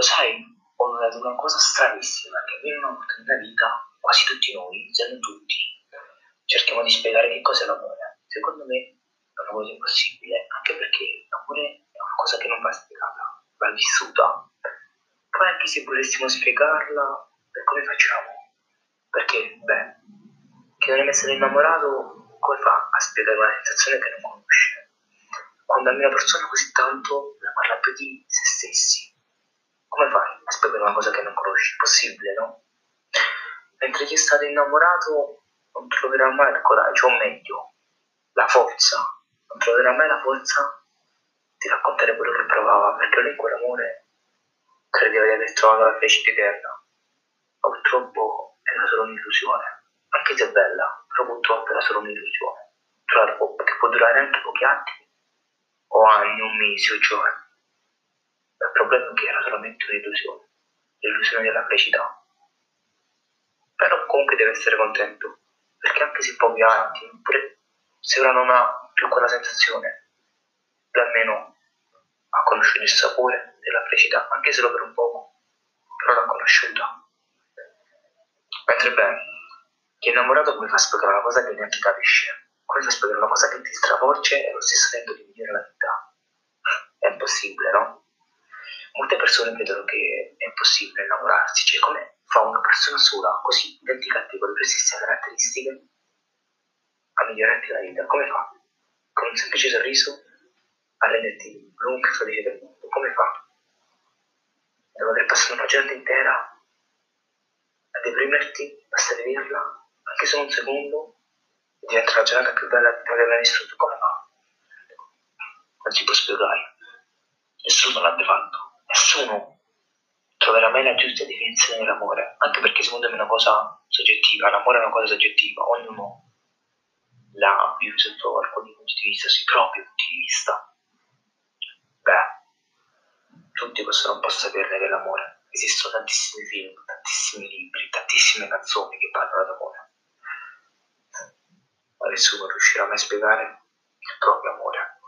Lo sai, ho notato una cosa stranissima, che in una volta nella vita, quasi tutti noi, se non tutti, cerchiamo di spiegare che cos'è l'amore. Secondo me è una cosa impossibile, anche perché l'amore è una cosa che non va spiegata, va vissuta. Poi anche se volessimo spiegarla, come facciamo? Perché, beh, chi non è mai stato innamorato, come fa a spiegare una sensazione che non conosce? Quando ami una persona così tanto, la parla più di se stessi. Spiegare una cosa che non conosci? Impossibile, no? Mentre chi è stato innamorato non troverà mai il coraggio, o meglio, la forza, non troverà mai la forza di raccontare quello che provava, perché lei quell'amore credeva di aver trovato la felicità eterna. Ma purtroppo era solo un'illusione, anche se è bella, però purtroppo era solo un'illusione, che può durare anche pochi attimi, o anni, o mesi, o giorni. Il problema è che era solamente un'illusione, l'illusione della felicità. Però comunque deve essere contento, perché anche se pochi attimi, oppure se ora non ha più quella sensazione, almeno ha conosciuto il sapore della felicità, anche solo per un poco, però l'ha conosciuta. Mentre beh, chi è innamorato come fa a spiegare una cosa che neanche capisce? Come fa a spiegare una cosa che ti stravolge e allo stesso tempo ti migliora la vita? È impossibile, no? Molte persone credono che è impossibile innamorarsi, cioè come fa una persona sola, così identica a con le stesse caratteristiche, a migliorarti la vita? Come fa? Con un semplice sorriso a renderti l'unica felice del mondo? Come fa? Devo aver passato una giornata intera a deprimerti, basta vederla, anche solo un secondo, e diventa la giornata più bella che aver mai vissuto. Come fa? Non si può spiegare. Nessuno l'ha fatto. Nessuno troverà mai la giusta definizione dell'amore, anche perché secondo me è una cosa soggettiva, l'amore è una cosa soggettiva, ognuno la vive sotto alcuni punti di vista, sui propri punti di vista. Beh, tutti possono un po' saperne dell'amore esistono tantissimi film, tantissimi libri, tantissime canzoni che parlano d'amore. Ma nessuno riuscirà mai a spiegare il proprio amore.